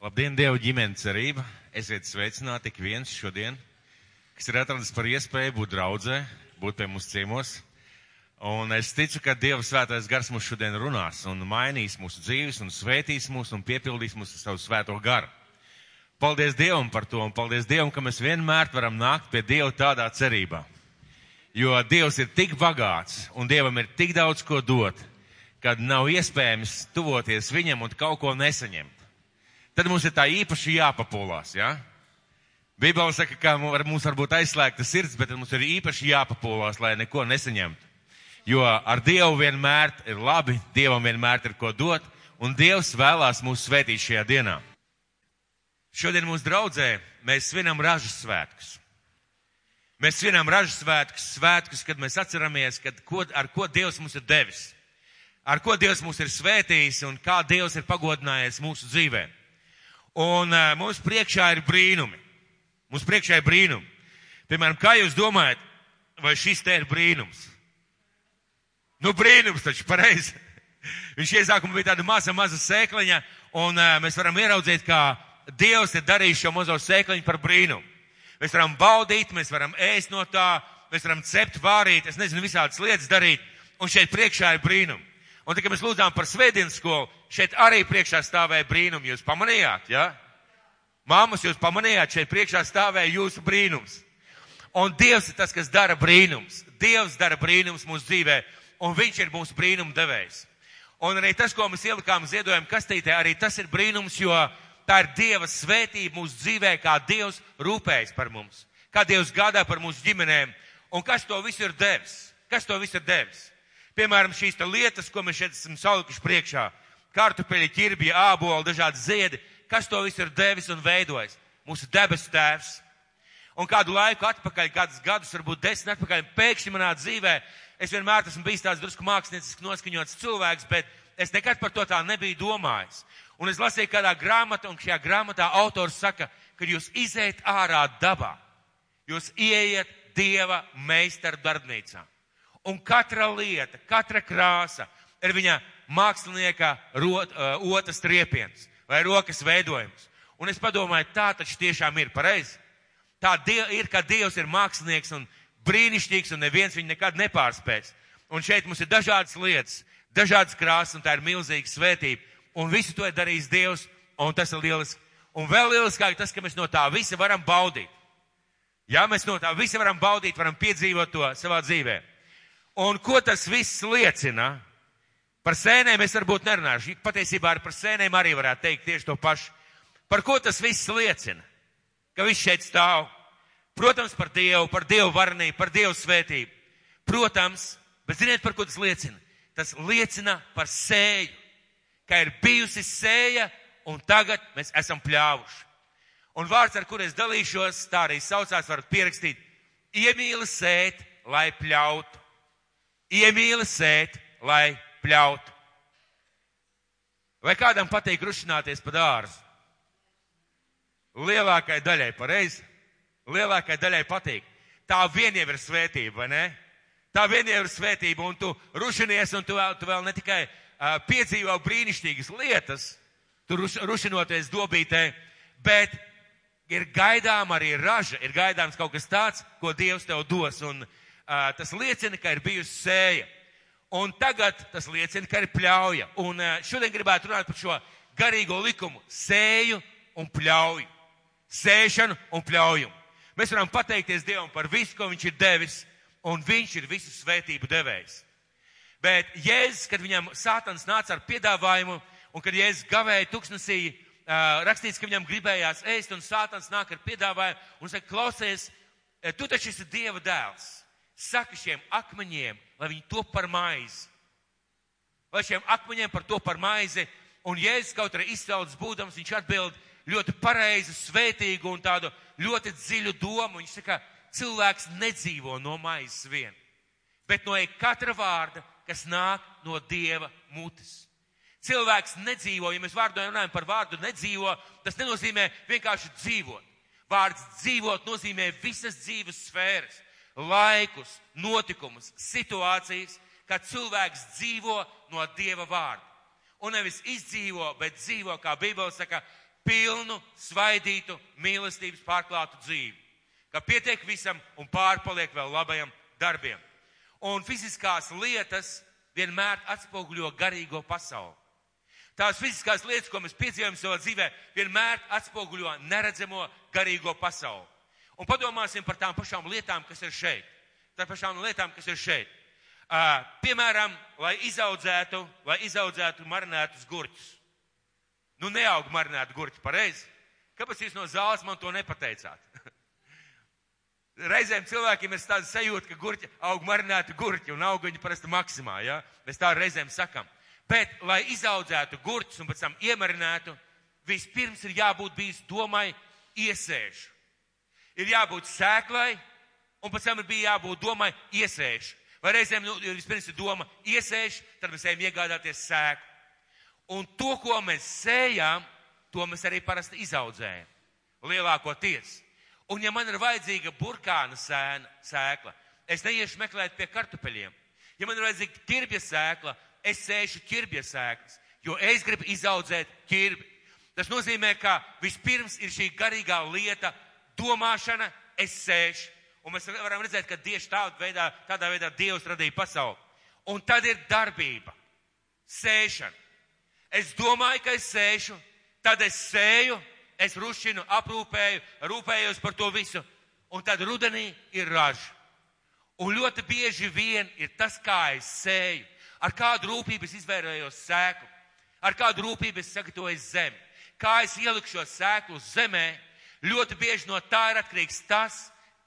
Labdien, Dieva ģimenes cerība! Esiet sveicināti ik viens šodien, kas ir atradis par iespēju būt draudzē, būt pie mūsu ciemos. Un es ticu, ka Dieva svētais gars mums šodien runās un mainīs mūsu dzīves un svētīs mūs un piepildīs mūs ar savu svēto garu. Paldies Dievam par to un paldies Dievam, ka mēs vienmēr varam nākt pie Dieva tādā cerībā. Jo Dievs ir tik bagāts un Dievam ir tik daudz ko dot, kad nav iespējams tuvoties viņam un kaut ko nesaņemt tad mums ir tā īpaši jāpapolās, jā? Ja? Bībeli saka, ka mums var būt aizslēgta sirds, bet mums ir īpaši jāpapolās, lai neko nesaņemtu. Jo ar Dievu vienmēr ir labi, Dievam vienmēr ir ko dot, un Dievs vēlās mūs svētīt šajā dienā. Šodien mūsu draudzē mēs svinam ražas svētkus. Mēs svinam ražas svētkus, svētkus, kad mēs atceramies, kad, ko, ar ko Dievs mums ir devis, ar ko Dievs mūs ir svētījis un kā Dievs ir pagodinājies mūsu dzīvēm. Un uh, mums priekšā ir brīnumi. Mums priekšā ir brīnumi. Piemēram, kā jūs domājat, vai šis te ir brīnums? Nu, brīnums taču pareizi. Viņš iesākumā bija tāda maza, maza sēkliņa, un uh, mēs varam ieraudzīt, kā Dievs ir darījis šo mazo sēkliņu par brīnumu. Mēs varam baudīt, mēs varam ēst no tā, mēs varam cept, vārīt, es nezinu, visādas lietas darīt, un šeit priekšā ir brīnumi. Un tā, kad mēs lūdzām par svētdienas skolu, šeit arī priekšā stāvēja brīnumi. Jūs pamanījāt, jā? Ja? Māmas, jūs pamanījāt, šeit priekšā stāvēja jūsu brīnums. Un Dievs ir tas, kas dara brīnums. Dievs dara brīnums mūsu dzīvē, un Viņš ir mūsu brīnumu devējs. Un arī tas, ko mēs ielikām ziedojumu kastītē, arī tas ir brīnums, jo tā ir Dieva svētība mūsu dzīvē, kā Dievs rūpējas par mums, kā Dievs gādā par mūsu ģimenēm, un kas to visu ir devis. Kas to visu ir devis? Piemēram, šīs lietas, ko mēs šeit esam salikuši priekšā - kartupeļi, ķirbji, āboli, dažādi ziedi. Kas to visu ir devis un veidojis? Mūsu debesu tēvs. Un kādu laiku atpakaļ, kādus gadus, varbūt desmit atpakaļ, pēkšņi manā dzīvē, es vienmēr esmu bijis tāds drusku mākslinieciski noskaņots cilvēks, bet es nekad par to tā nebiju domājis. Un es lasīju kādā grāmatā, un šajā grāmatā autors saka, ka jūs iziet ārā dabā. Jūs ieiet Dieva meistaru darbnīcā. Un katra lieta, katra krāsa ir viņa mākslinieka rot, uh, otras riepiens vai rokas veidojums. Un es padomāju, tā taču tiešām ir pareizi. Tā ir, ka Dievs ir mākslinieks un brīnišķīgs un neviens viņu nekad nepārspēs. Un šeit mums ir dažādas lietas, dažādas krāsas un tā ir milzīga svētība. Un visu to ir darījis Dievs un tas ir lieliski. Un vēl lieliskāk tas, ka mēs no tā visa varam baudīt. Jā, mēs no tā visa varam baudīt, varam piedzīvot to savā dzīvē. Un ko tas viss liecina? Par sēnēm es varbūt nerunāšu. Patiesībā par sēnēm arī varētu teikt tieši to pašu. Par ko tas viss liecina? Ka viss šeit stāv. Protams, par Dievu, par Dievu varnību, par Dievu svētību. Protams, bet ziniet, par ko tas liecina? Tas liecina par sēju, ka ir bijusi sēja un tagad mēs esam pļāvuši. Un vārds, ar kur es dalīšos, tā arī saucās, varat pierakstīt, iemīli sēt, lai pļautu iemīli sēt, lai pļautu. Vai kādam patīk rušināties pa dārzu? Lielākai daļai pareizi. Lielākai daļai patīk. Tā vien jau ir svētība, vai ne? Tā vien jau ir svētība, un tu rušinies, un tu vēl, tu vēl ne tikai uh, piedzīvo brīnišķīgas lietas, tu ruš, rušinoties dobītē, bet ir gaidām arī raža, ir gaidāms kaut kas tāds, ko Dievs tev dos. Un, uh, tas liecina, ka ir bijusi sēja. Un tagad tas liecina, ka ir pļauja. Un šodien gribētu runāt par šo garīgo likumu - sēju un pļauju. Sēšanu un pļaujumu. Mēs varam pateikties Dievam par visu, ko Viņš ir devis, un Viņš ir visu svētību devējs. Bet Jēzus, kad viņam sātans nāca ar piedāvājumu, un kad Jēzus gavēja tuksnesī, rakstīts, ka viņam gribējās ēst, un sātans nāk ar piedāvājumu, un saka, klausies, tu taču esi Dieva dēls saka šiem akmeņiem, lai viņi to par maizi. Lai šiem akmeņiem par to par maizi, un Jēzus kaut arī izcauts būdams, viņš atbild ļoti pareizu, svētīgu un tādu ļoti dziļu domu. Viņš saka, cilvēks nedzīvo no maizes vien, bet no katra vārda, kas nāk no Dieva mutes. Cilvēks nedzīvo, ja mēs vārdu runājam par vārdu nedzīvo, tas nenozīmē vienkārši dzīvot. Vārds dzīvot nozīmē visas dzīves sfēras laikus, notikumus, situācijas, kad cilvēks dzīvo no Dieva vārda. Un nevis izdzīvo, bet dzīvo, kā Bībele saka, pilnu, svaidītu, mīlestības pārklātu dzīvi. Ka pietiek visam un pārpaliek vēl labajam darbiem. Un fiziskās lietas vienmēr atspoguļo garīgo pasauli. Tās fiziskās lietas, ko mēs piedzīvojam savā dzīvē, vienmēr atspoguļo neredzamo garīgo pasauli. Un padomāsim par tām pašām lietām, kas ir šeit. Tā pašām lietām, kas ir šeit. Uh, piemēram, lai izaudzētu, lai izaudzētu marinētus gurķus. Nu, neaug marinētu gurķi, pareizi. Kāpēc jūs no zāles man to nepateicāt? Reizēm cilvēkiem ir tāda sajūta, ka gurķi aug marinēti gurķi un aug viņi parasti maksimā, ja? Mēs tā reizēm sakam. Bet, lai izaudzētu gurķus un pēc tam iemarinātu, vispirms ir jābūt bijis domai iesēžu. Ir jābūt sēklai, un pēc tam ir bija jābūt domai iesēžu. Vai reizēm nu, vispirms ir doma iesēž, tad mēs ejam iegādāties sēklu. Un to, ko mēs sējām, to mēs arī parasti izaudzējam. Lielākoties. Un ja man ir vajadzīga burkāna sēna, sēkla, es neiešu meklēt pie kartupeļiem. Ja man ir vajadzīga ķirbja sēkla, es sēšu ķirbja sēklas, jo es gribu izaudzēt ķirbi. Tas nozīmē, ka vispirms ir šī garīgā lieta, domāšana, es sēžu. Un mēs varam redzēt, ka tieši tādā veidā, tādā veidā Dievs radīja pasauli. Un tad ir darbība, sēšana. Es domāju, ka es sēžu, tad es sēju, es rušinu, aprūpēju, rūpējos par to visu, un tad rudenī ir raža. Un ļoti bieži vien ir tas, kā es sēju, ar kādu rūpību es izvērējos sēklu, ar kādu rūpību es sagatavoju zemi, kā es ieliku šo sēklu zemē. Ļoti bieži no tā ir atkarīgs tas,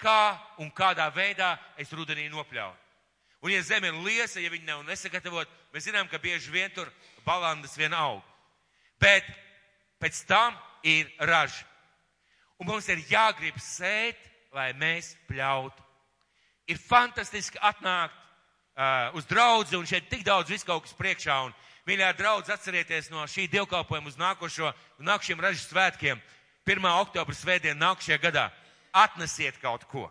kā un kādā veidā es rudenī nopļauju. Un, ja zeme ir liesa, ja viņi nav nesagatavot, mēs zinām, ka bieži vien tur balandas vien aug. Bet pēc tam ir raža. Un mums ir jāgrib sēt, lai mēs pļautu. Ir fantastiski atnākt uh, uz draudzi un šeit tik daudz visu kaut kas priekšā. Un, mīļā draudz, atcerieties no šī dievkalpojuma uz nākošo, nākošiem ražas svētkiem, 1. oktobra svētdien nākošajā gadā. Atnesiet kaut ko.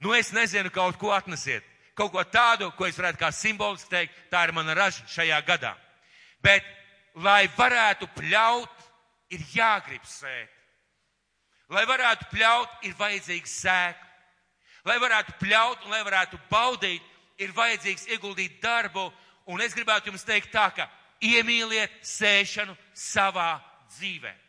Nu, es nezinu, kaut ko atnesiet. Kaut ko tādu, ko es varētu kā simboliski teikt, tā ir mana raža šajā gadā. Bet, lai varētu pļaut, ir jāgrib sēt. Lai varētu pļaut, ir vajadzīgs sēkla. Lai varētu pļaut un lai varētu baudīt, ir vajadzīgs ieguldīt darbu. Un es gribētu jums teikt tā, ka iemīliet sēšanu savā dzīvē.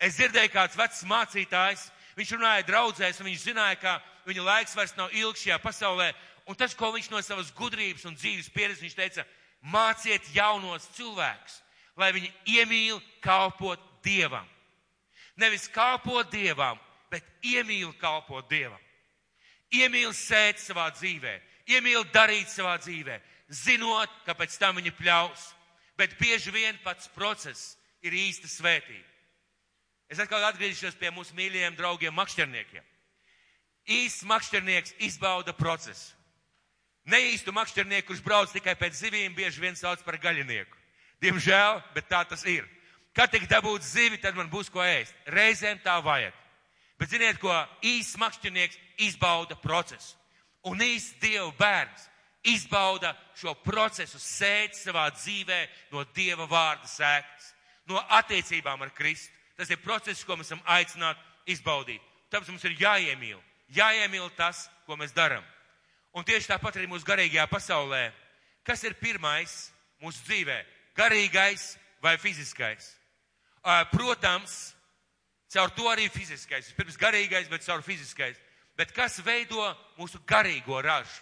Es dzirdēju kāds vecs mācītājs, viņš runāja draudzēs, un viņš zināja, ka viņa laiks vairs nav ilgs šajā pasaulē. Un tas, ko viņš no savas gudrības un dzīves pieredzes, viņš teica, māciet jaunos cilvēkus, lai viņi iemīl kalpot Dievam. Nevis kalpot Dievam, bet iemīl kalpot Dievam. Iemīl sēt savā dzīvē, iemīl darīt savā dzīvē, zinot, ka pēc tam viņi pļaus. Bet bieži vien pats process ir īsta svētība. Es atkal atgriezīšos pie mūsu mīļajiem draugiem makšķerniekiem. Īsts makšķernieks izbauda procesu. Neīstu makšķernieku, kurš brauc tikai pēc zivīm, bieži vien sauc par gaļinieku. Diemžēl, bet tā tas ir. Kad tik dabūt zivi, tad man būs ko ēst. Reizēm tā vajag. Bet ziniet, ko īsts makšķernieks izbauda procesu. Un īsts Dieva bērns izbauda šo procesu sēt savā dzīvē no Dieva vārda sēklas, no attiecībām ar Kristu. Tas ir process, ko mēs esam aicināti izbaudīt. Tāpēc mums ir jāiemīl, jāiemīl tas, ko mēs darām. Un tieši tāpat arī mūsu garīgajā pasaulē. Kas ir pirmais mūsu dzīvē? Garīgais vai fiziskais? Protams, caur to arī fiziskais. Pirms garīgais, bet caur fiziskais. Bet kas veido mūsu garīgo ražu?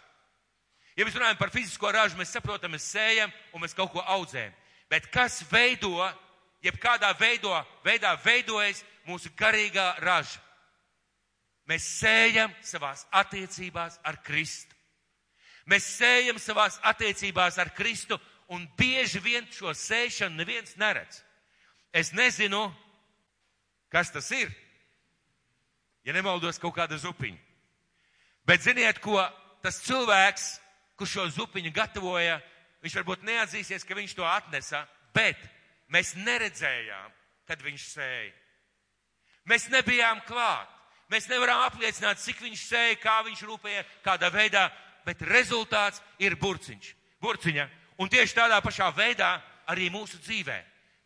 Ja mēs runājam par fizisko ražu, mēs saprotam, mēs sējam un mēs kaut ko audzējam. Bet kas veido, jebkādā veido, veidā veidojas mūsu garīgā raža? Mēs sējam savās attiecībās ar Kristu. Mēs sējam savās attiecībās ar Kristu un bieži vien šo sēšanu neviens neredz. Es nezinu, kas tas ir. Ja nemaldos, kaut kāda zupiņa. Bet ziniet, ko tas cilvēks, kurš šo zupiņu gatavoja, viņš varbūt neatzīsies, ka viņš to atnesa, bet mēs neredzējām, kad viņš sēja. Mēs nebijām klāt. Mēs nevaram apliecināt, cik viņš sēja, kā viņš rūpēja, kādā veidā, bet rezultāts ir burciņš. Burciņa. Un tieši tādā pašā veidā arī mūsu dzīvē.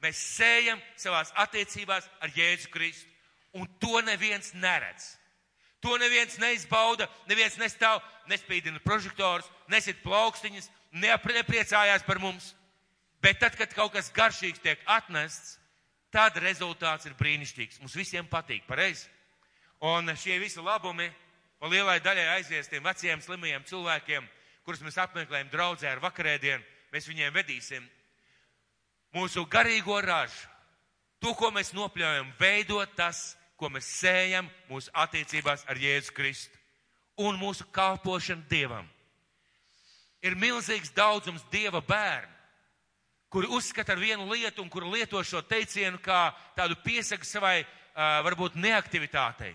Mēs sējam savās attiecībās ar Jēzu Kristu, un to neviens neredz. To neviens neizbauda, neviens nestāv, nespīdina prožektors, nesit plaukstiņas, nepriecājās par mums. Bet tad, kad kaut kas garšīgs tiek atnests, tad rezultāts ir brīnišķīgs. Mums visiem patīk, pareizi. Un šie visi labumi lielai daļai aizies tiem vecajiem slimajiem cilvēkiem, kurus mēs apmeklējam draudzē ar vakarēdienu, mēs viņiem vedīsim mūsu garīgo ražu. To, ko mēs nopļaujam, veidot tas, ko mēs sējam mūsu attiecībās ar Jēzu Kristu un mūsu kalpošanu Dievam. Ir milzīgs daudzums Dieva bērnu, kuri uzskata ar vienu lietu un kuri lieto šo teicienu kā tādu piesaku savai varbūt neaktivitātei.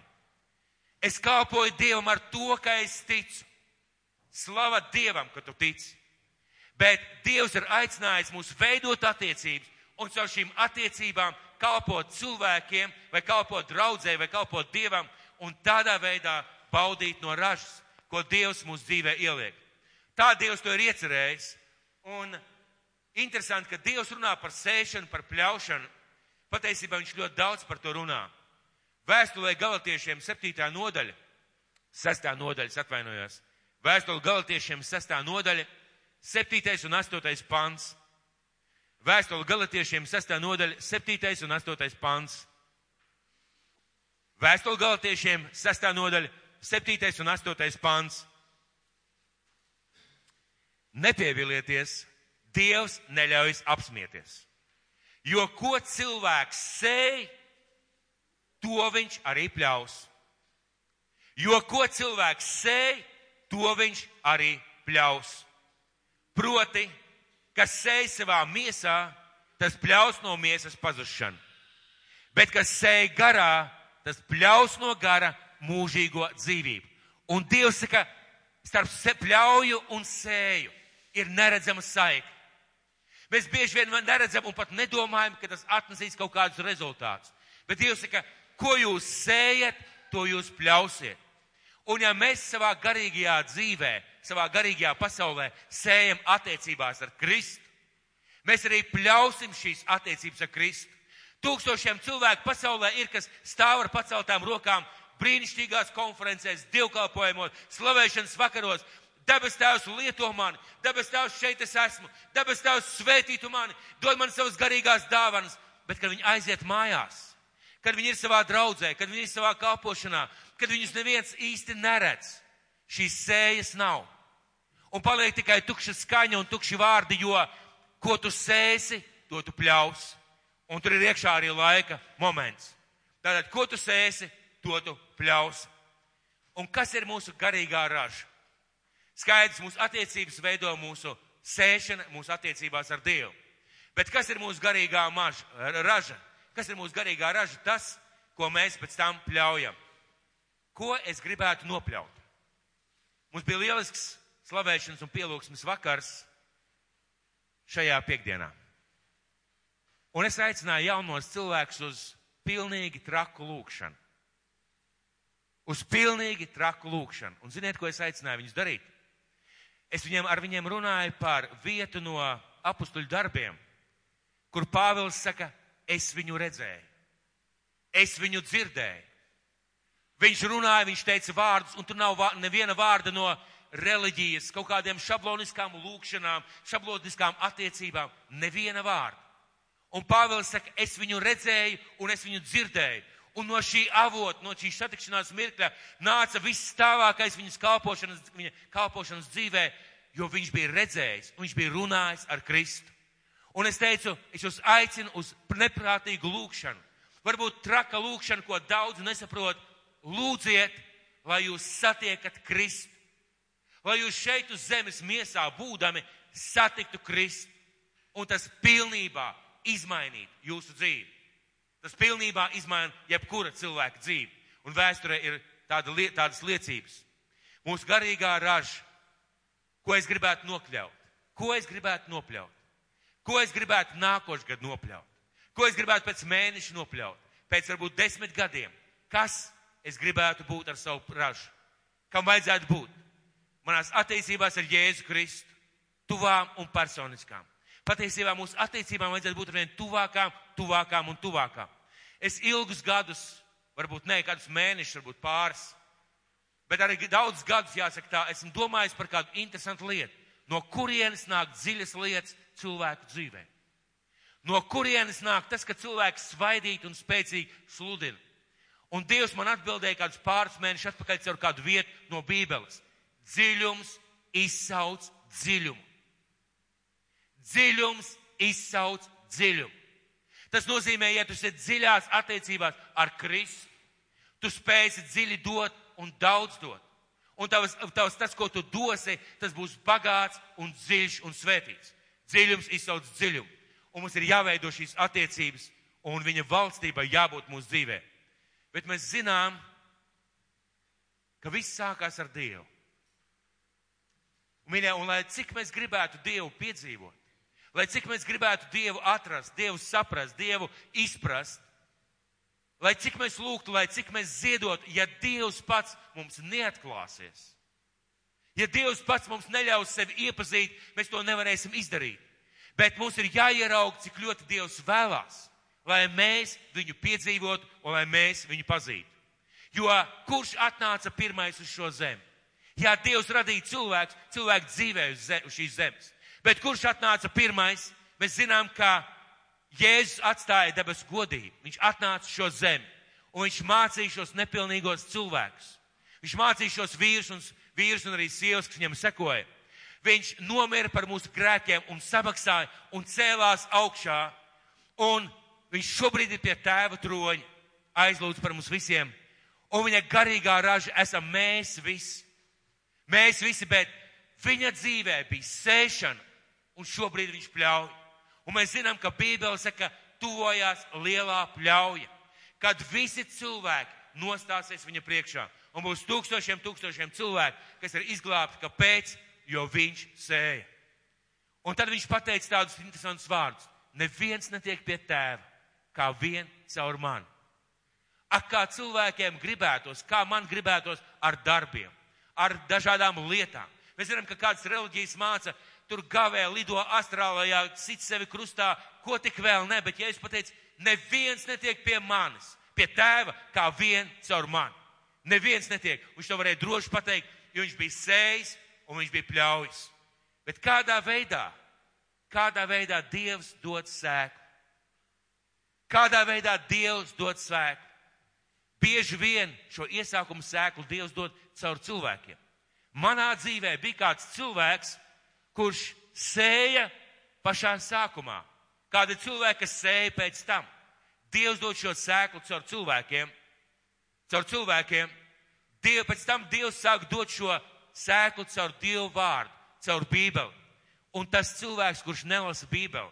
Es kalpoju Dievam ar to, ka es ticu. Slava Dievam, ka tu tici. Bet Dievs ir aicinājis mūs veidot attiecības un caur šīm attiecībām kalpot cilvēkiem, vai kalpot draudzē, vai kalpot Dievam, un tādā veidā baudīt no ražas, ko Dievs mūsu dzīvē ieliek. Tā Dievs to ir iecerējis. Un interesanti, ka Dievs runā par sēšanu, par pļaušanu. Patiesībā viņš ļoti daudz par to runā. Vēstulē galotiešiem 7. nodaļa, 6. nodaļa, atvainojos. Vēstule galotiešiem 6. nodaļa, 7. un 8. pants. Vēstule galotiešiem 6. nodaļa, 7. un 8. pants. Vēstule galotiešiem 6. nodaļa, 7. un 8. pants. Nepievilieties, Dievs neļaujas apsmieties. Jo ko cilvēks sēj, to viņš arī pļaus. Jo ko cilvēks sēj, to viņš arī pļaus. Proti, kas sēž savā miesā, tas pļaus no miesas pazušanu. Bet kas sēž garā, tas pļaus no gara mūžīgo dzīvību. Un Dievs saka, starp pļauju un sēju ir neredzama saikne. Mēs bieži vien neredzam un pat nedomājam, ka tas atnesīs kaut kādus rezultātus. Bet Dievs saka, ko jūs sējat, to jūs pļausiet. Un ja mēs savā garīgajā dzīvē, savā garīgajā pasaulē sējam attiecībās ar Kristu, mēs arī pļausim šīs attiecības ar Kristu. Tūkstošiem cilvēku pasaulē ir, kas stāv ar paceltām rokām brīnišķīgās konferencēs, divkalpojumos, slavēšanas vakaros. Debes Tēvs lieto mani, debes Tēvs šeit es esmu, debes Tēvs svētītu mani, dod man savas garīgās dāvanas, bet kad viņi aiziet mājās, kad viņi ir savā draudzē, kad viņi ir savā kalpošanā, kad viņus neviens īsti neredz. Šīs sējas nav. Un paliek tikai tukša skaņa un tukši vārdi, jo ko tu sēsi, to tu pļaus. Un tur ir iekšā arī laika moments. Tātad, ko tu sēsi, to tu pļaus. Un kas ir mūsu garīgā raža? Skaidrs, mūsu attiecības veido mūsu sēšana, mūsu attiecībās ar Dievu. Bet kas ir mūsu garīgā maža, raža? Kas ir mūsu garīgā raža? Tas, ko mēs pēc tam pļaujam. Ko es gribētu nopļaut? Mums bija lielisks slavēšanas un pielūgsmes vakars šajā piekdienā. Un es aicināju jaunos cilvēkus uz pilnīgi traku lūkšanu. Uz pilnīgi traku lūkšanu. Un ziniet, ko es aicināju viņus darīt? Es viņiem, ar viņiem runāju par vietu no apustuļu darbiem, kur Pāvils saka, es viņu redzēju, es viņu dzirdēju, Viņš runāja, viņš teica vārdus, un tur nav neviena vārda no reliģijas, kaut kādiem šabloniskām lūkšanām, šabloniskām attiecībām. Neviena vārda. Un Pāvils saka, es viņu redzēju un es viņu dzirdēju. Un no šī avota, no šīs satikšanās mirkļa nāca viss stāvākais viņas kalpošanas, viņa kalpošanas dzīvē, jo viņš bija redzējis, viņš bija runājis ar Kristu. Un es teicu, es jūs aicinu uz neprātīgu lūkšanu. Varbūt traka lūkšana, ko daudz nesaprot, lūdziet, lai jūs satiekat Kristu. Lai jūs šeit uz zemes miesā būdami satiktu Kristu. Un tas pilnībā izmainītu jūsu dzīvi. Tas pilnībā izmaina jebkura cilvēka dzīvi. Un vēsturē ir tāda, tādas liecības. Mūsu garīgā raža, ko es gribētu nokļaut, ko es gribētu nopļaut, ko es gribētu nākošais gadu nopļaut, ko es gribētu pēc mēneša nopļaut, pēc varbūt desmit gadiem. Kas es gribētu būt ar savu ražu. Kam vajadzētu būt? Manās attiecībās ar Jēzu Kristu, tuvām un personiskām. Patiesībā mūsu attiecībām vajadzētu būt vien tuvākām, tuvākām un tuvākām. Es ilgus gadus, varbūt ne kādus mēnešus, varbūt pāris, bet arī daudz gadus, jāsaka tā, esmu domājis par kādu interesantu lietu. No kurienes nāk dziļas lietas cilvēku dzīvē? No kurienes nāk tas, ka cilvēks svaidīt un spēcīgi sludina? Un Dievs man atbildēja kādus pāris mēnešus atpakaļ caur kādu vietu no Bībeles. Dziļums izsauc dziļumu. Dziļums izsauc dziļumu. Tas nozīmē, ja tu esi dziļās attiecībās ar Kristu, tu spēsi dziļi dot un daudz dot. Un tavs, tavs tas, ko tu dosi, tas būs bagāts un dziļš un svētīts. Dziļums izsauc dziļumu. Un mums ir jāveido šīs attiecības, un viņa valstībai jābūt mūsu dzīvē. Bet mēs zinām, ka viss sākās ar Dievu. Un, mīļā, un lai cik mēs gribētu Dievu piedzīvot, lai cik mēs gribētu Dievu atrast, Dievu saprast, Dievu izprast, lai cik mēs lūgtu, lai cik mēs ziedotu, ja Dievs pats mums neatklāsies, ja Dievs pats mums neļaus sevi iepazīt, mēs to nevarēsim izdarīt. Bet mums ir jāieraug, cik ļoti Dievs vēlās, lai mēs viņu piedzīvotu un lai mēs viņu pazītu. Jo kurš atnāca pirmais uz šo zemi? Jā, Dievs radīja cilvēku, cilvēku dzīvē uz, zem, uz šīs zemes. Bet kurš atnāca pirmais? Mēs zinām, ka Jēzus atstāja debesu godību. Viņš atnāca šo zemi un viņš mācīja šos nepilnīgos cilvēkus. Viņš mācīja šos vīrus un, vīrus un arī sievas, kas viņam sekoja. Viņš nomira par mūsu grēkiem un samaksāja un cēlās augšā. Un viņš šobrīd ir pie tēva troņa, aizlūdz par mums visiem. Un viņa garīgā raža esam mēs visi. Mēs visi, bet viņa dzīvē bija sēšana, un šobrīd viņš pļauj. Un mēs zinām, ka Bībele saka, tuvojās lielā pļauja, kad visi cilvēki nostāsies viņa priekšā. Un būs tūkstošiem, tūkstošiem cilvēku, kas ir izglābti, kāpēc? Jo viņš sēja. Un tad viņš pateica tādus interesantus vārdus. Neviens netiek pie tēva, kā vien caur mani. Ak, kā cilvēkiem gribētos, kā man gribētos ar darbiem ar dažādām lietām. Mēs zinām, ka kādas reliģijas māca, tur gavē, lido astrālajā, sit sevi krustā, ko tik vēl ne, bet ja es pateicu, neviens netiek pie manis, pie tēva, kā vien caur mani. Neviens netiek. Viņš to varēja droši pateikt, jo viņš bija sējis un viņš bija pļaujis. Bet kādā veidā, kādā veidā Dievs dod sēklu? Kādā veidā Dievs dod sēklu? Bieži vien šo iesākumu sēklu Dievs dod caur cilvēkiem. Manā dzīvē bija kāds cilvēks, kurš sēja pašā sākumā. Kādi cilvēki, kas sēja pēc tam. Dievs dod šo sēklu caur cilvēkiem. Caur cilvēkiem. Diev, pēc tam Dievs sāk dot šo sēklu caur Dievu vārdu, caur Bībeli. Un tas cilvēks, kurš nelasa Bībeli,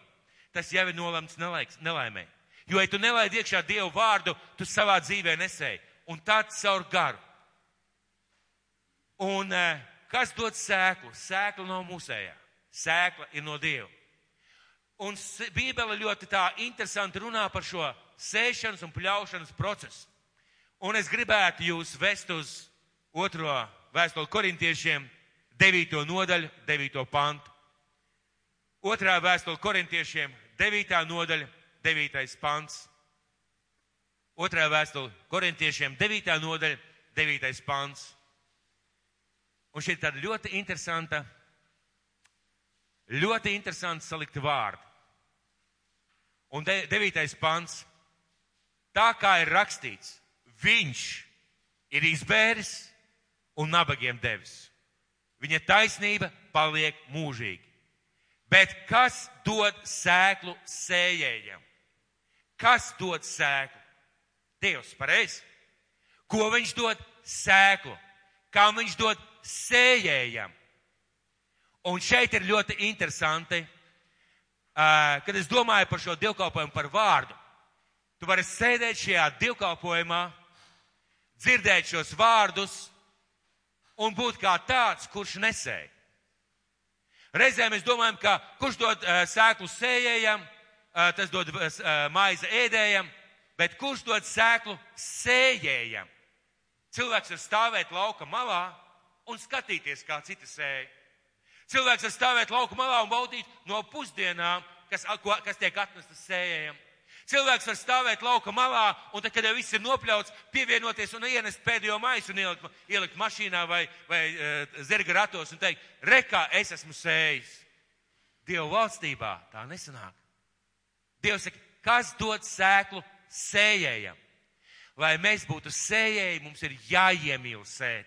tas jau ir nolemts nelaimē. Jo, ja tu nelaidi iekšā Dievu vārdu, tu savā dzīvē nesēji. Un tāds caur garu. Un eh, kas dod sēklu? Sēkla nav mūsējā. Sēkla ir no Dieva. Un Bībele ļoti tā interesanti runā par šo sēšanas un pļaušanas procesu. Un es gribētu jūs vest uz otro vēstuli korintiešiem, 9. nodaļu, 9. pantu. Otrā vēstule korintiešiem, 9. nodaļa, 9. pants. Otrā vēstule korintiešiem, 9. nodaļa, 9. pants. Un šeit tāda ļoti interesanta, ļoti interesanta salikta vārda. Un de, devītais pants. Tā kā ir rakstīts, viņš ir izbēris un nabagiem devis. Viņa taisnība paliek mūžīgi. Bet kas dod sēklu sējējam? Kas dod sēklu? Dievs, pareizi. Ko viņš dod sēklu? Kā viņš dod sējējam. Un šeit ir ļoti interesanti, kad es domāju par šo divkalpojumu par vārdu. Tu vari sēdēt šajā divkalpojumā, dzirdēt šos vārdus un būt kā tāds, kurš nesēja. Reizēm mēs domājam, ka kurš dod sēklu sējējam, tas dod maize ēdējam, bet kurš dod sēklu sējējam? Cilvēks var stāvēt lauka malā un skatīties, kā citi sēja. Cilvēks var stāvēt lauku malā un baudīt no pusdienām kas, ko- kas tiek atnestas sējējam. Cilvēks var stāvēt lauka malā, un tad, kad jau viss ir nopļauts, pievienoties un ienest pēdējo maisu un ielikt, ielikt mašīnā vai, vai uh, zirga ratos un teikt, rekā es esmu sējis. Dieva valstībā tā nesanāk. Dievs saka, kas dod sēklu sējējam? Lai mēs būtu sējēji, mums ir jāiemīl sēt.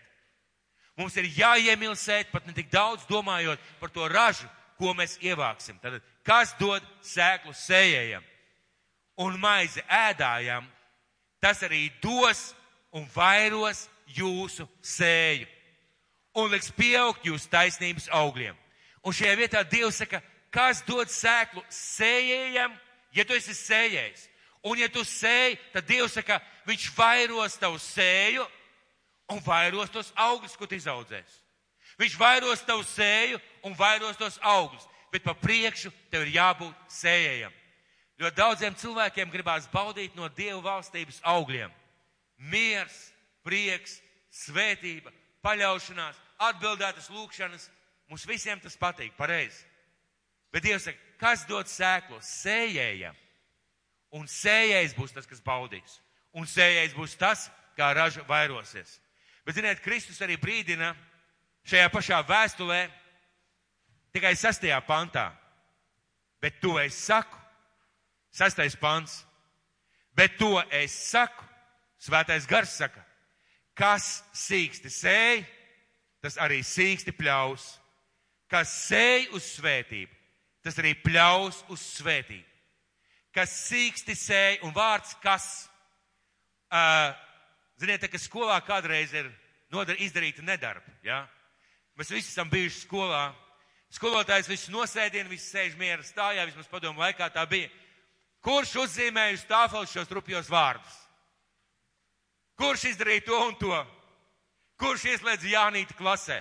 Mums ir jāiemīl sēt, pat ne tik daudz domājot par to ražu, ko mēs ievāksim. Tad, kas dod sēklu sējējam? un maizi ēdājam, tas arī dos un vairos jūsu sēju un liks pieaugt jūsu taisnības augļiem. Un šajā vietā Dievs saka, kas dod sēklu sējējam, ja tu esi sējējis. Un ja tu sēji, tad Dievs saka, viņš vairos tavu sēju un vairos tos augļus, ko tu izaudzēsi. Viņš vairos tavu sēju un vairos tos augļus, bet pa priekšu tev ir jābūt sējējam. Jo daudziem cilvēkiem gribās baudīt no Dieva valstības augļiem. Miers, prieks, svētība, paļaušanās, atbildētas lūkšanas. Mums visiem tas patīk, pareizi. Bet Dievs saka, kas dod sēklu sējējam? Un sējējs būs tas, kas baudīs. Un sējējs būs tas, kā raža vairosies. Bet, ziniet, Kristus arī brīdina šajā pašā vēstulē, tikai sastajā pantā. Bet to es saku, Sastais pants. Bet to es saku, svētais gars saka, kas sīksti sēj, tas arī sīksti pļaus. Kas sēj uz svētību, tas arī pļaus uz svētību. Kas sīksti sēj un vārds kas. Uh, ziniet, ka skolā kādreiz ir nodar, izdarīta nedarba. Ja? Mēs visi esam bijuši skolā. Skolotājs visus nosēdina, visi sēž miera stājā, vismaz padomu laikā tā bija. Kurš uzzīmēja uz tāfeles šos rupjos vārdus? Kurš izdarīja to un to? Kurš ieslēdz Jānīti klasē?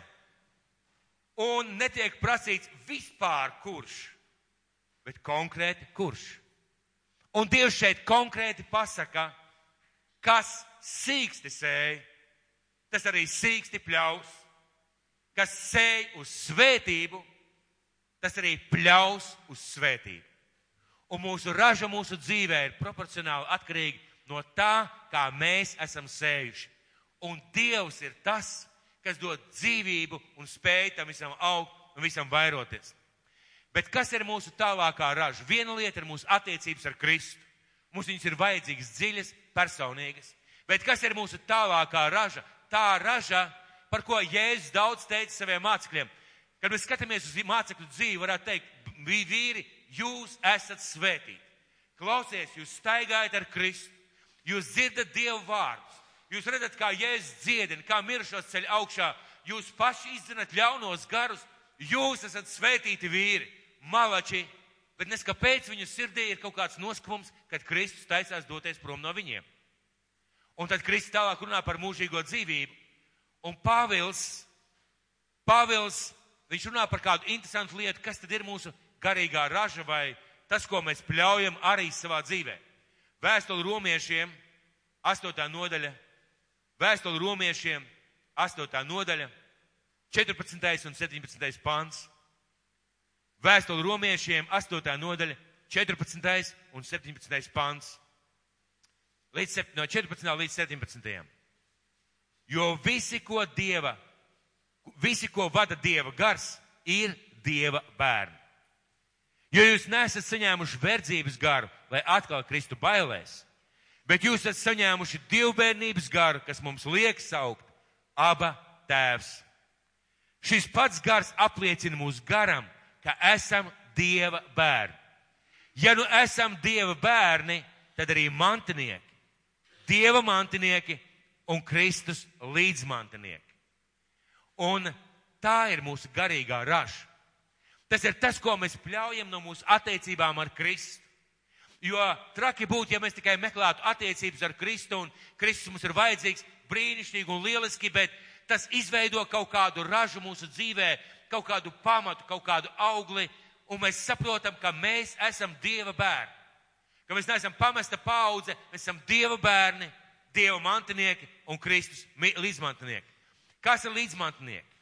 Un netiek prasīts vispār kurš, bet konkrēti kurš. Un Dievs šeit konkrēti pasaka, kas sīksti sēj, tas arī sīksti pļaus, kas sēj uz svētību, tas arī pļaus uz svētību un mūsu raža mūsu dzīvē ir proporcionāli atkarīga no tā, kā mēs esam sējuši. Un Dievs ir tas, kas dod dzīvību un spēj tam visam augt un visam vairoties. Bet kas ir mūsu tālākā raža? Viena lieta ir mūsu attiecības ar Kristu. Mums viņas ir vajadzīgas dziļas, personīgas. Bet kas ir mūsu tālākā raža? Tā raža, par ko Jēzus daudz teica saviem mācekļiem. Kad mēs skatāmies uz mācekļu dzīvi, varētu teikt, vīri, jūs esat svētīti. Klausies, jūs staigājat ar Kristu, jūs dzirdat Dievu vārdus, jūs redzat, kā Jēzus dziedina, kā mirušos ceļ augšā, jūs paši izdzinat ļaunos garus, jūs esat svētīti vīri, malači, bet nes kāpēc viņu sirdī ir kaut kāds noskums, kad Kristus taisās doties prom no viņiem. Un tad Kristus tālāk runā par mūžīgo dzīvību. Un Pāvils, Pāvils, viņš runā par kādu interesantu lietu, kas tad ir mūsu garīgā raža vai tas, ko mēs pļaujam arī savā dzīvē. Vēstuli romiešiem, 8. nodaļa, vēstuli romiešiem, 8. nodaļa, 14. un 17. pants. Vēstuli romiešiem, 8. nodaļa, 14. un 17. pants. Līdz, no 14. līdz 17. Jo visi, ko Dieva, visi, ko vada Dieva gars, ir Dieva bērni. Jo jūs nesat saņēmuši verdzības garu, lai atkal kristu bailēs, bet jūs esat saņēmuši divbērnības garu, kas mums liek saukt aba tēvs. Šis pats gars apliecina mūsu garam, ka esam Dieva bērni. Ja nu esam Dieva bērni, tad arī mantinieki, Dieva mantinieki un Kristus līdzmantinieki. Un tā ir mūsu garīgā raša. Tas ir tas, ko mēs pļaujam no mūsu attiecībām ar Kristu. Jo traki būtu, ja mēs tikai meklētu attiecības ar Kristu un Kristus mums ir vajadzīgs brīnišķīgi un lieliski, bet tas izveido kaut kādu ražu mūsu dzīvē, kaut kādu pamatu, kaut kādu augli, un mēs saprotam, ka mēs esam Dieva bērni. Ka mēs neesam pamesta paudze, mēs esam Dieva bērni, Dieva mantinieki un Kristus līdzmantinieki. Kas ir līdzmantinieki?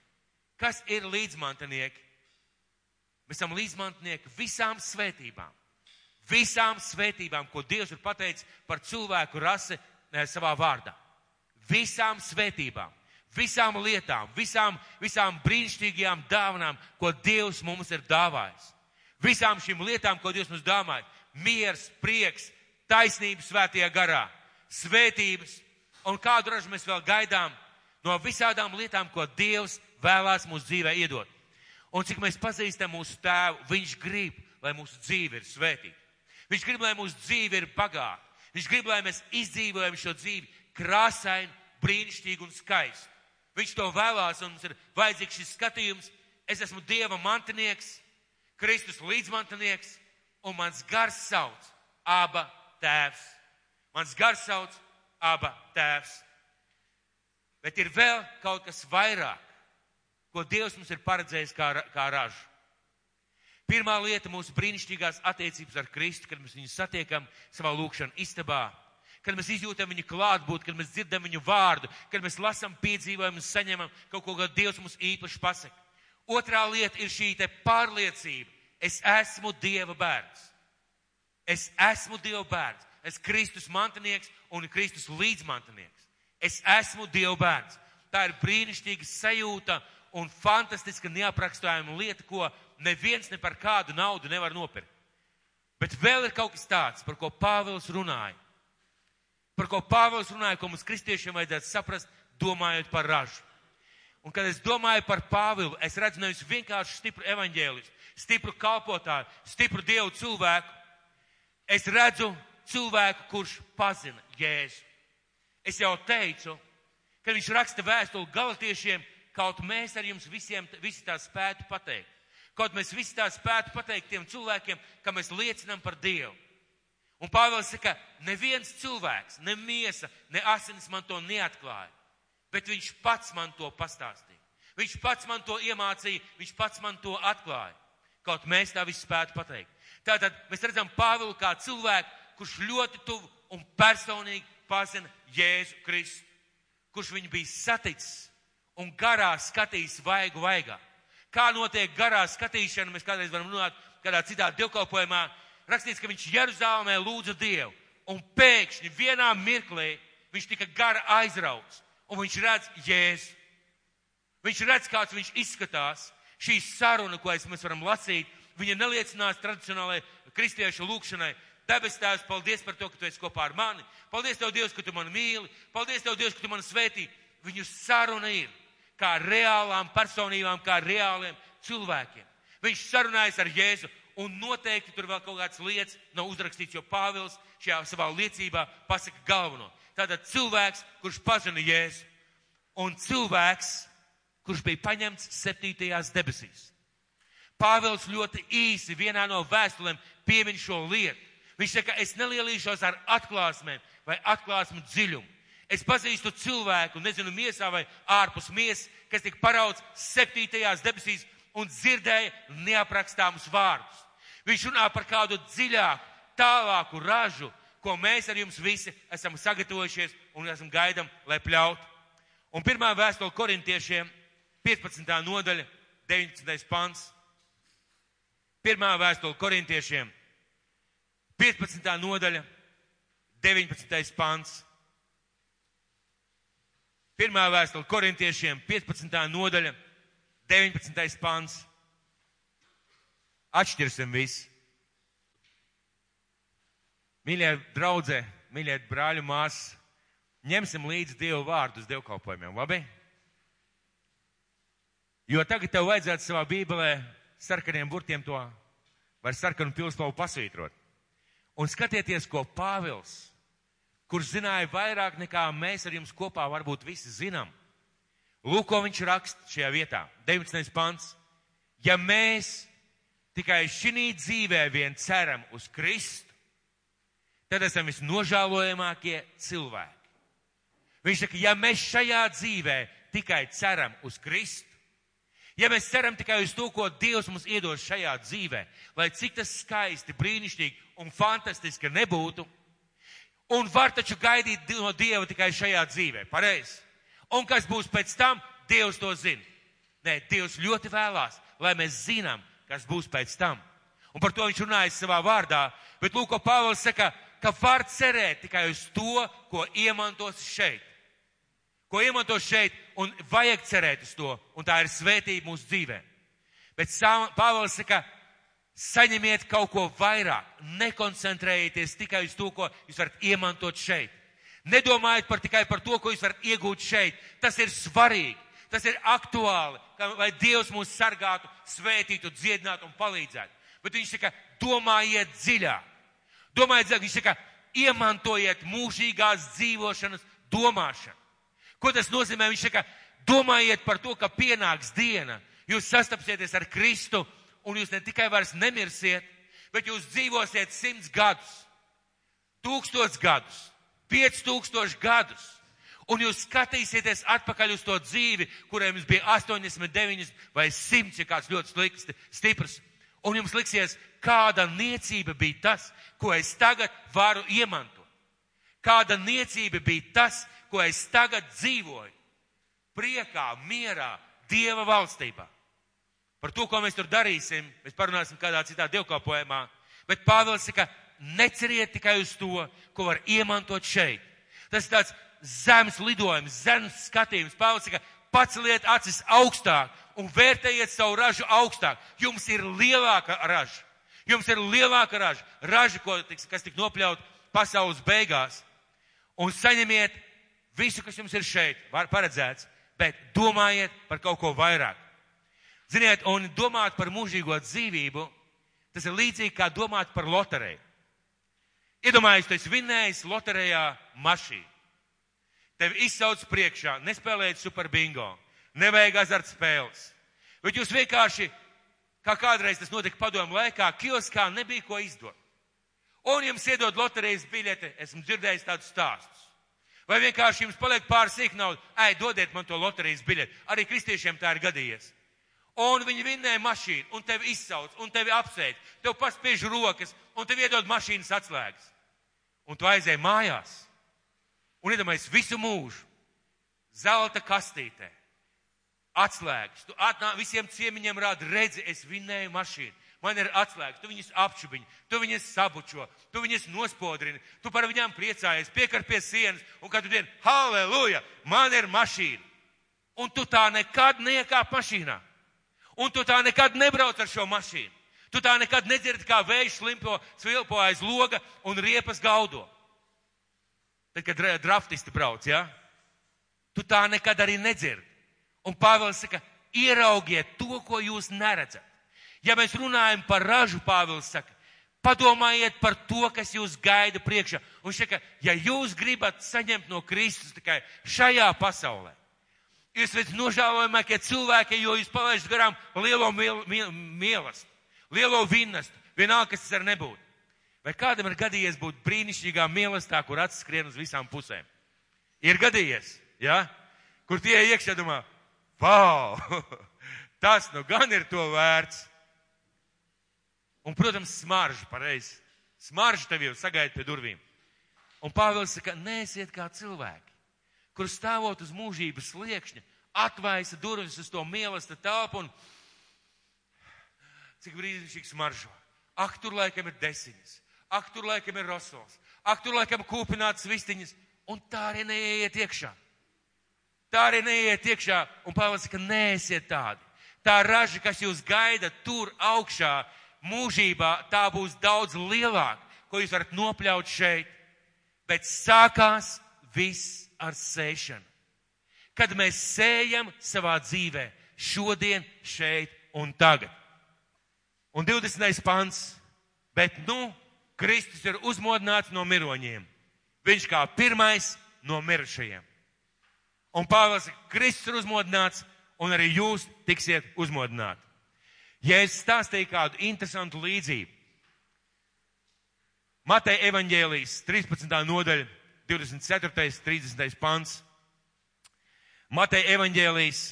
Kas ir līdzmantinieki? Mēs esam līdzmantnieki visām svētībām. Visām svētībām, ko Dievs ir pateicis par cilvēku rasi eh, savā vārdā. Visām svētībām, visām lietām, visām, visām brīnišķīgajām dāvanām, ko Dievs mums ir dāvājis. Visām šīm lietām, ko Dievs mums dāvāja. Miers, prieks, taisnība svētajā garā, svētības un kādu ražu mēs vēl gaidām no visādām lietām, ko Dievs vēlās mūsu dzīvē iedot. Un cik mēs pazīstam mūsu tēvu, viņš grib, lai mūsu dzīve ir svētīta. Viņš grib, lai mūsu dzīve ir bagāta. Viņš grib, lai mēs izdzīvojam šo dzīvi krāsaini, brīnišķīgi un skaisti. Viņš to vēlās, un mums ir vajadzīgs šis skatījums. Es esmu Dieva mantinieks, Kristus līdzmantinieks, un mans gars sauc Aba tēvs. Mans gars sauc Aba tēvs. Bet ir vēl kaut kas vairāk, ko Dievs mums ir paredzējis kā, kā ražu. Pirmā lieta - mūsu brīnišķīgās attiecības ar Kristu, kad mēs viņu satiekam savā lūkšanā istabā, kad mēs izjūtam viņu klātbūtni, kad mēs dzirdam viņu vārdu, kad mēs lasām, piedzīvojam un saņemam kaut ko, ko Dievs mums īpaši pasaka. Otrā lieta ir šī pārliecība. Es esmu Dieva bērns. Es esmu Dieva bērns. Es Kristus mantinieks un Kristus līdzmantinieks. Es esmu Dieva bērns. Tā ir brīnišķīga sajūta un fantastiska neaprakstājuma lieta, ko neviens ne par kādu naudu nevar nopirkt. Bet vēl ir kaut kas tāds, par ko Pāvils runāja. Par ko Pāvils runāja, ko mums kristiešiem vajadzētu saprast, domājot par ražu. Un kad es domāju par Pāvilu, es redzu nevis vienkārši stipru evaņģēlistu, stipru kalpotāju, stipru dievu cilvēku. Es redzu cilvēku, kurš pazina Jēzu. Es jau teicu, kad viņš raksta vēstuli galotiešiem, kaut mēs ar jums visiem visi tā spētu pateikt. Kaut mēs visi tā spētu pateikt tiem cilvēkiem, ka mēs liecinām par Dievu. Un Pāvils saka, neviens cilvēks, ne miesa, ne asinis man to neatklāja, bet viņš pats man to pastāstīja. Viņš pats man to iemācīja, viņš pats man to atklāja. Kaut mēs tā visu spētu pateikt. Tātad mēs redzam Pāvilu kā cilvēku, kurš ļoti tuvu un personīgi pazina Jēzu Kristu, kurš viņu bija saticis un garā skatījis vaigu vaigā. Kā notiek garā skatīšana, mēs kādreiz varam runāt kādā citā dievkalpojumā. Rakstīts, ka viņš Jeruzalemē lūdza Dievu, un pēkšņi vienā mirklī viņš tika gara aizrauts, un viņš redz Jēzu. Viņš redz, kāds viņš izskatās. Šī saruna, ko mēs varam lasīt, viņa neliecinās tradicionālajai kristiešu lūkšanai. Debes Tēvs, paldies par to, ka tu esi kopā ar mani. Paldies Tev, Dievs, ka tu mani mīli. Paldies Tev, Dievs, ka tu mani svētī. Viņu saruna ir kā reālām personībām, kā reāliem cilvēkiem. Viņš sarunājas ar Jēzu, un noteikti tur vēl kaut kādas lietas nav uzrakstīts, jo Pāvils šajā savā liecībā pasaka galveno. Tātad cilvēks, kurš pazina Jēzu, un cilvēks, kurš bija paņemts septītajās debesīs. Pāvils ļoti īsi vienā no vēstulēm piemin šo lietu. Viņš saka, es nelielīšos ar atklāsmēm vai atklāsmu dziļumu. Es pazīstu cilvēku, nezinu, miesā vai ārpus miesas, kas tika parauts septītajās debesīs un dzirdēja neaprakstāmus vārdus. Viņš runā par kādu dziļāku, tālāku ražu, ko mēs ar jums visi esam sagatavojušies un esam gaidam, lai pļaut. Un pirmā vēstule korintiešiem, 15. nodaļa, 19. pants. Pirmā vēstule korintiešiem, 15. nodaļa, 19. pants. Pirmā vēstule korintiešiem, 15. nodaļa, 19. pants. Atšķirsim visu. Mīļie draudzē, mīļie brāļu māsas, ņemsim līdzi Dievu vārdu uz dievkalpojumiem, labi? Jo tagad tev vajadzētu savā bībelē sarkaniem burtiem to vai sarkanu pilspalvu pasvītrot. Un skatieties, ko Pāvils, kurš zināja vairāk nekā mēs ar jums kopā varbūt visi zinām. Lūk, ko viņš raksta šajā vietā. 19. pants. Ja mēs tikai šī dzīvē vien ceram uz Kristu, tad esam visnožēlojamākie cilvēki. Viņš saka, ja mēs šajā dzīvē tikai ceram uz Kristu, ja mēs ceram tikai uz to, ko Dievs mums iedos šajā dzīvē, lai cik tas skaisti, brīnišķīgi un fantastiski nebūtu, un var taču gaidīt no Dieva tikai šajā dzīvē, pareizi. Un kas būs pēc tam, Dievs to zina. Nē, Dievs ļoti vēlās, lai mēs zinām, kas būs pēc tam. Un par to viņš runāja savā vārdā. Bet lūk, ko Pāvils saka, ka var cerēt tikai uz to, ko iemantos šeit. Ko iemantos šeit, un vajag cerēt uz to, un tā ir svētība mūsu dzīvē. Bet Pāvils saka, saņemiet kaut ko vairāk, nekoncentrējieties tikai uz to, ko jūs varat iemantot šeit. Nedomājiet par tikai par to, ko jūs varat iegūt šeit. Tas ir svarīgi, tas ir aktuāli, ka, lai Dievs mūs sargātu, svētītu, dziedinātu un palīdzētu. Bet viņš saka, domājiet dziļāk. Domājiet dziļāk, viņš saka, iemantojiet mūžīgās dzīvošanas domāšanu. Ko tas nozīmē? Viņš saka, domājiet par to, ka pienāks diena, jūs sastapsieties ar Kristu un jūs ne tikai vairs nemirsiet, bet jūs dzīvosiet simts gadus, tūkstots gadus, piec tūkstoši gadus. Un jūs skatīsieties atpakaļ uz to dzīvi, kuriem jums bija 89 vai 100, ja kāds ļoti slikts, stiprs. Un jums liksies, kāda niecība bija tas, ko es tagad varu iemantot. Kāda niecība bija tas, ko es tagad dzīvoju. Priekā, mierā, Dieva valstībā. Par to, ko mēs tur darīsim, mēs parunāsim kādā citā dievkalpojumā. Bet Pāvils saka, neceriet tikai uz to, ko var iemantot šeit. Tas ir tāds zemes lidojums, zemes skatījums. Pāvils saka, paceliet acis augstāk un vērtējiet savu ražu augstāk. Jums ir lielāka raža. Jums ir lielāka raža. Raža, ko, kas tik nopļaut pasaules beigās. Un saņemiet Visu, kas jums ir šeit, var paredzēts, bet domājiet par kaut ko vairāk. Ziniet, un domāt par mūžīgo dzīvību, tas ir līdzīgi kā domāt par loteriju. Iedomājieties, tu esi vinnējis loterijā mašīnu. Tev izsauc priekšā, nespēlēt super bingo, nevajag azart spēles. Bet jūs vienkārši, kā kādreiz tas notika padomu laikā, kioskā nebija ko izdot. Un jums iedod loterijas biļeti, esmu dzirdējis tādus stāstus. Vai vienkārši jums paliek pāris sīknaudu, ej, dodiet man to loterijas biļeti. Arī kristiešiem tā ir gadījies. Un viņi vinnēja mašīnu, un tevi izsauc, un tevi apsveic, tev paspiež rokas, un tev iedod mašīnas atslēgas. Un tu aizēji mājās. Un iedomājies visu mūžu. Zelta kastītē. Atslēgas. Tu atnā, visiem ciemiņiem rāda, redzi, es vinnēju mašīnu man ir atslēgas, tu viņus apšubiņi, tu viņus sabučo, tu viņus nospodrini, tu par viņām priecājies, piekar pie sienas, un katru dienu, halleluja, man ir mašīna. Un tu tā nekad neiekāp mašīnā. Un tu tā nekad nebrauc ar šo mašīnu. Tu tā nekad nedzirdi, kā vējš slimpo, svilpo aiz loga un riepas gaudo. Tad, kad draftisti brauc, jā? Ja? Tu tā nekad arī nedzirdi. Un Pāvils saka, ieraugiet to, ko jūs neredzat. Ja mēs runājam par ražu, Pāvils saka, padomājiet par to, kas jūs gaida priekšā. Un saka, ja jūs gribat saņemt no Kristus tikai šajā pasaulē, jūs esat nožēlojamākie cilvēki, jo jūs palaižat garām lielo mīlestību, lielo vinnastu, vienalga, kas tas ar nebūtu. Vai kādam ir gadījies būt brīnišķīgā mīlestībā, kur acis skrien uz visām pusēm? Ir gadījies, ja? kur tie iekšā domā, wow, tas nu gan ir to vērts. Un, protams, smarža pareizi. Smarža tev jau sagaida pie durvīm. Un Pāvils saka, neesiet kā cilvēki, kur stāvot uz mūžības liekšņa, atvaisa durvis uz to mīlestību telpu un cik brīnišķīgi smaržo. Ak, tur laikam ir desiņas, ak, tur laikam ir rosols, ak, tur laikam kūpināts vistiņas, un tā arī neiet iekšā. Tā arī neiet iekšā, un Pāvils saka, neesiet tādi. Tā raža, kas jūs gaida tur augšā, mūžībā tā būs daudz lielāka, ko jūs varat nopļaut šeit. Bet sākās viss ar sēšanu. Kad mēs sējam savā dzīvē, šodien, šeit un tagad. Un 20. pants. Bet nu, Kristus ir uzmodināts no miroņiem. Viņš kā pirmais no mirušajiem. Un Pāvils, Kristus ir uzmodināts, un arī jūs tiksiet uzmodināti. Ja es stāstīju kādu interesantu līdzību, Mateja evaņģēlijas 13. nodaļa, 24. 30. pants. Mateja evaņģēlijas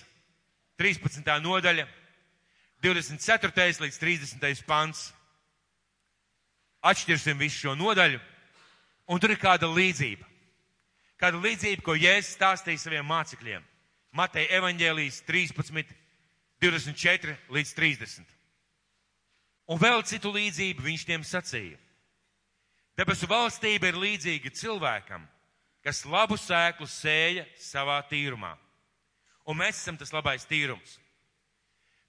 13. nodaļa, 24. līdz 30. pants. Atšķirsim visu šo nodaļu, un tur ir kāda līdzība. Kāda līdzība, ko Jēzus stāstīja saviem mācekļiem. Mateja evaņģēlijas 13, 24 līdz 30. Un vēl citu līdzību viņš tiem sacīja. Debesu valstība ir līdzīga cilvēkam, kas labu sēklu sēja savā tīrumā. Un mēs esam tas labais tīrums.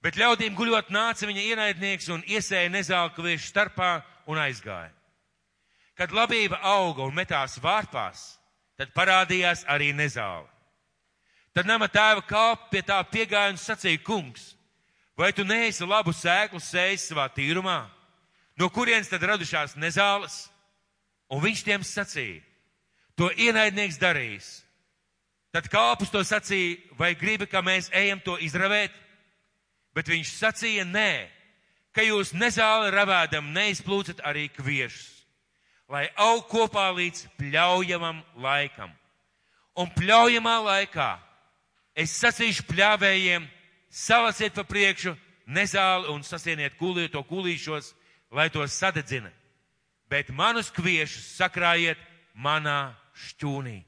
Bet ļaudīm guļot nāca viņa ienaidnieks un iesēja nezāli kviešu starpā un aizgāja. Kad labība auga un metās vārpās, tad parādījās arī nezāle. Tad nama tēva kāpa pie tā piegāja un sacīja, kungs, vai tu neesi labu sēklu sējis savā tīrumā? No kurienes tad radušās nezāles? Un viņš tiem sacīja, to ienaidnieks darīs. Tad kāpus to sacīja, vai gribi, ka mēs ejam to izravēt? Bet viņš sacīja, nē, ka jūs nezāli ravēdam neizplūcat arī kviešus, lai aug kopā līdz pļaujamam laikam. Un pļaujamā laikā es sacīšu pļāvējiem, salasiet pa priekšu nezāli un sasieniet kūlī, to kūlīšos, lai to sadedzina. Bet manus kviešus sakrājiet manā šķūnī.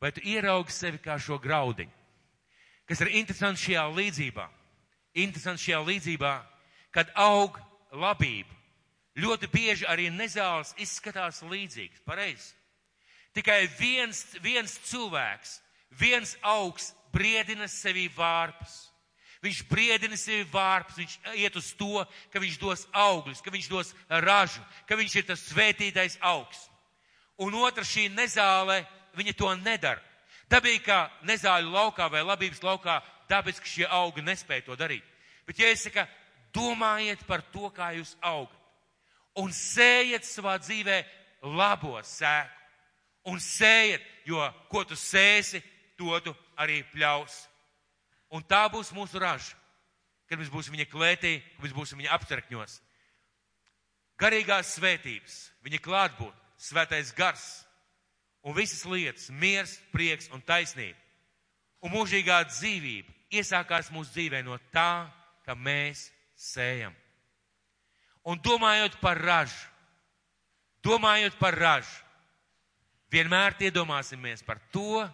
Vai tu ieraugi sevi kā šo graudiņu? Kas ir interesanti šajā līdzībā? Interesanti šajā līdzībā, kad aug labība. Ļoti bieži arī nezāles izskatās līdzīgs, pareizi. Tikai viens, viens cilvēks, viens augs briedina sevi vārpus. Viņš briedina sevi vārpus, viņš iet uz to, ka viņš dos augļus, ka viņš dos ražu, ka viņš ir tas svētītais augs. Un otra šī nezāle, viņa to nedara. Dabīgi, kā nezāļu laukā vai labības laukā, dabiski šie augi nespēja to darīt. Bet, ja es saku, domājiet par to, kā jūs augat, un sējiet savā dzīvē labo sēku, un sējiet, jo ko tu sēsi, to tu arī pļaus. Un tā būs mūsu raža, kad mēs būsim viņa klētī, kad mēs būsim viņa apcerkņos. Garīgās svētības, viņa klātbūt, svētais gars, un visas lietas, miers, prieks un taisnība. Un mūžīgā dzīvība iesākās mūsu dzīvē no tā, ka mēs sējam. Un domājot par ražu, domājot par ražu, vienmēr iedomāsimies par to,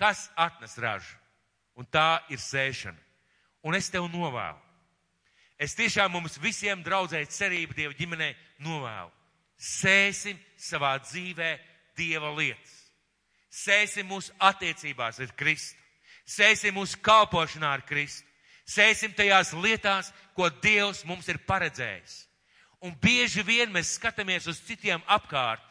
kas atnes ražu. Un tā ir sēšana. Un es tev novēlu. Es tiešām mums visiem draudzēji cerību Dieva ģimenei novēlu. Sēsim savā dzīvē Dieva lietas. Sēsim mūsu attiecībās ar Kristu. Sēsim mūsu kalpošanā ar Kristu. Sēsim tajās lietās, ko Dievs mums ir paredzējis. Un bieži vien mēs skatāmies uz citiem apkārt.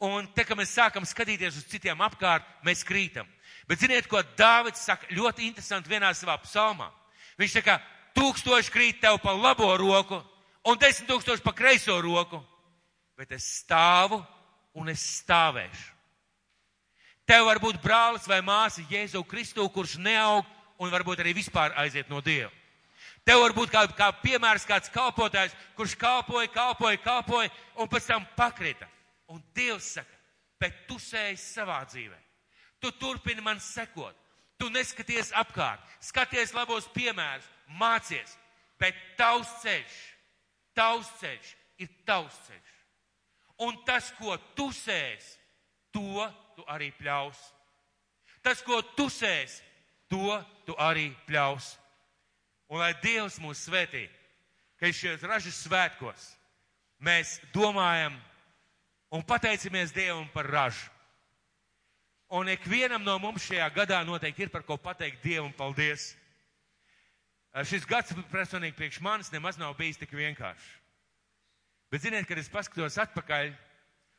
Un te, kad mēs sākam skatīties uz citiem apkārt, mēs krītam. Bet ziniet, ko Dāvids saka ļoti interesanti vienā savā psalmā. Viņš saka, tūkstoši krīt tev pa labo roku un desmit tūkstoši pa kreiso roku, bet es stāvu un es stāvēšu. Tev var būt brālis vai māsa Jēzu Kristu, kurš neaug un varbūt arī vispār aiziet no Dieva. Tev var būt kā, kā piemērs kāds kalpotājs, kurš kalpoja, kalpoja, kalpoja un pēc tam pakrita. Un Dievs saka, bet tu sēji savā dzīvē. Tu turpini man sekot. Tu neskaties apkārt, skaties labos piemērus, mācies, bet tavs ceļš, tavs ceļš ir tavs ceļš. Un tas, ko tu sēs, to tu arī pļaus. Tas, ko tu sēs, to tu arī pļaus. Un lai Dievs mūs svētī, ka šajos ražas svētkos mēs domājam un pateicamies Dievam par ražu. Un ikvienam no mums šajā gadā noteikti ir par ko pateikt Dievam paldies. Šis gads personīgi priekš manis nemaz nav bijis tik vienkāršs. Bet ziniet, kad es paskatos atpakaļ,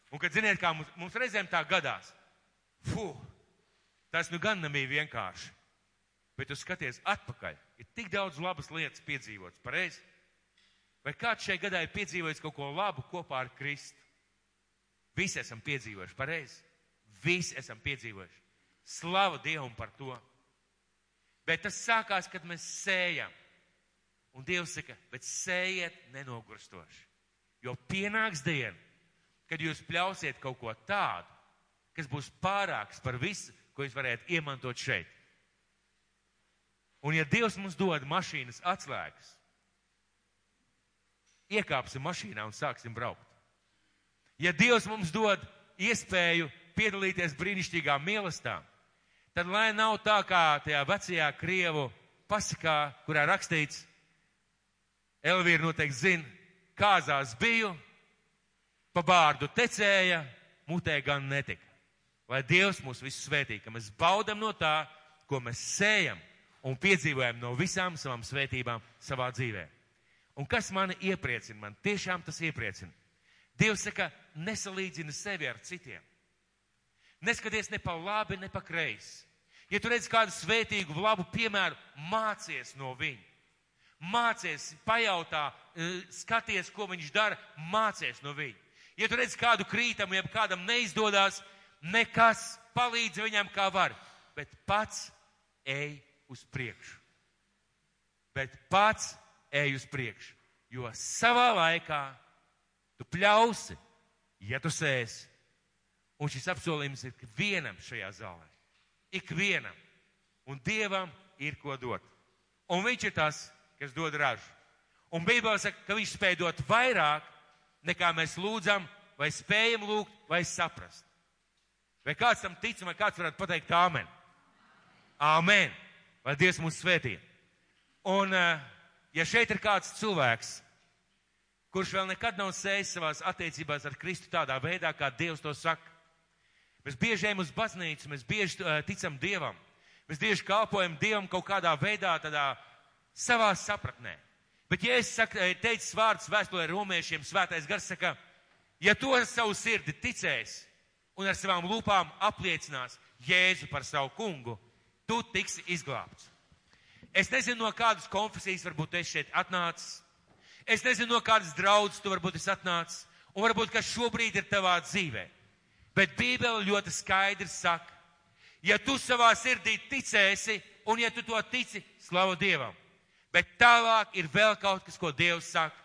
un kad ziniet, kā mums, mums reizēm tā gadās, fu, tas nu gan nebija vienkārši. Bet tu skaties atpakaļ, ir tik daudz labas lietas piedzīvots, pareizi? Vai kāds šai gadā ir piedzīvojis kaut ko labu kopā ar Kristu? Visi esam piedzīvojuši, pareizi? Visi esam piedzīvojuši. Slava Dievam par to. Bet tas sākās, kad mēs sējam. Un Dievs saka, bet sējiet nenogurstoši. Jo pienāks diena, kad jūs pļausiet kaut ko tādu, kas būs pārāks par visu, ko jūs varētu iemantot šeit. Un ja Dievs mums dod mašīnas atslēgas, iekāpsim mašīnā un sāksim braukt. Ja Dievs mums dod iespēju piedalīties brīnišķīgā mīlestībā, tad lai nav tā kā tajā vecajā Krievu pasakā, kurā rakstīts, Elvīra noteikti zina, kāzās biju, pa bārdu tecēja, mutē gan netika. Lai Dievs mūs visus svētī, ka mēs baudam no tā, ko mēs sējam un piedzīvojam no visām savām svētībām savā dzīvē. Un kas mani iepriecina? Man tiešām tas iepriecina. Dievs saka, nesalīdzina sevi ar citiem. Neskaties ne pa labi, ne pa kreisi. Ja tu redz kādu svētīgu, labu piemēru, mācies no viņa. Mācies, pajautā, eh, skaties, ko viņš dara, mācies no viņa. Ja tu redz kādu krītamu, ja kādam neizdodas, nekas palīdz viņam kā var, bet pats ej uz priekšu. Bet pats ej uz priekšu, jo savā laikā tu pļausi, ja tu sēsi. Un šis apsolījums ir ikvienam šajā zālē. Ikvienam. Un Dievam ir ko dot. Un viņš ir tas, kas dod ražu. Un Bībelē saka, ka viņš spēj dot vairāk, nekā mēs lūdzam, vai spējam lūgt, vai saprast. Vai kāds tam tic, vai kāds varētu pateikt āmen? Āmen! Lai Dievs mūs svētī. Un, eh, ja šeit ir kāds cilvēks, kurš vēl nekad nav sējis savās attiecībās ar Kristu tādā veidā, kā Dievs to saka, mēs bieži ejam uz baznīcu, mēs bieži uh, ticam Dievam, mēs bieži kalpojam Dievam kaut kādā veidā, tādā savā sapratnē. Bet, ja es saku, eh, teicu vārdus vēstulē romiešiem, svētais gars saka, ja to ar savu sirdi ticēs un ar savām lūpām apliecinās Jēzu par savu kungu, tu tiksi izglābts. Es nezinu, no kādas konfesijas varbūt es šeit atnācis. Es nezinu, no kādas draudzes tu varbūt esi atnācis. Un varbūt, kas šobrīd ir tavā dzīvē. Bet Bībele ļoti skaidri saka, ja tu savā sirdī ticēsi, un ja tu to tici, slavu Dievam. Bet tālāk ir vēl kaut kas, ko Dievs saka.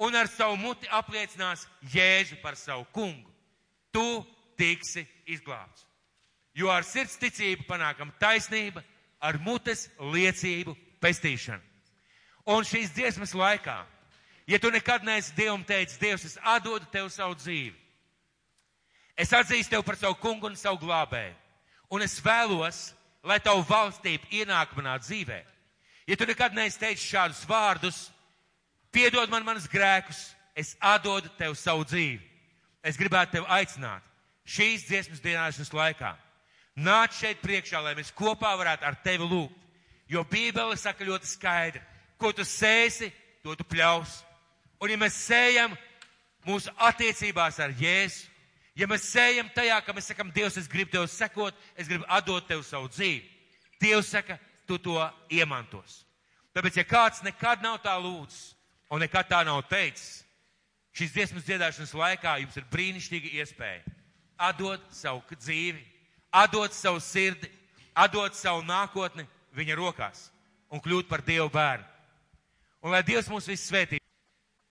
Un ar savu muti apliecinās Jēzu par savu kungu. Tu tiksi izglābts. Jo ar sirds ticību panākam taisnība, ar mutes liecību pestīšanu. Un šīs dziesmas laikā, ja tu nekad neesi Dievam teicis, Dievs, es atdodu tev savu dzīvi. Es atzīstu tev par savu kungu un savu glābēju. Un es vēlos, lai tavu valstību ienāk manā dzīvē. Ja tu nekad neesi teicis šādus vārdus, piedod man manas grēkus, es atdodu tev savu dzīvi. Es gribētu tevi aicināt šīs dziesmas dienāšanas laikā. Nāc šeit priekšā, lai mēs kopā varētu ar tevi lūgt. Jo Bībele saka ļoti skaidri, ko tu sēsi, to tu pļaus. Un ja mēs sējam mūsu attiecībās ar Jēzu, ja mēs sējam tajā, ka mēs sakam, Dievs, es gribu tev sekot, es gribu atdot tev savu dzīvi, Dievs saka, tu to iemantos. Tāpēc, ja kāds nekad nav tā lūdzis un nekad tā nav teicis, šīs dziesmas dziedāšanas laikā jums ir brīnišķīga iespēja atdot savu dzīvi, atdot savu sirdi, atdot savu nākotni viņa rokās un kļūt par Dievu bērnu. Un lai Dievs mūs visus svētī.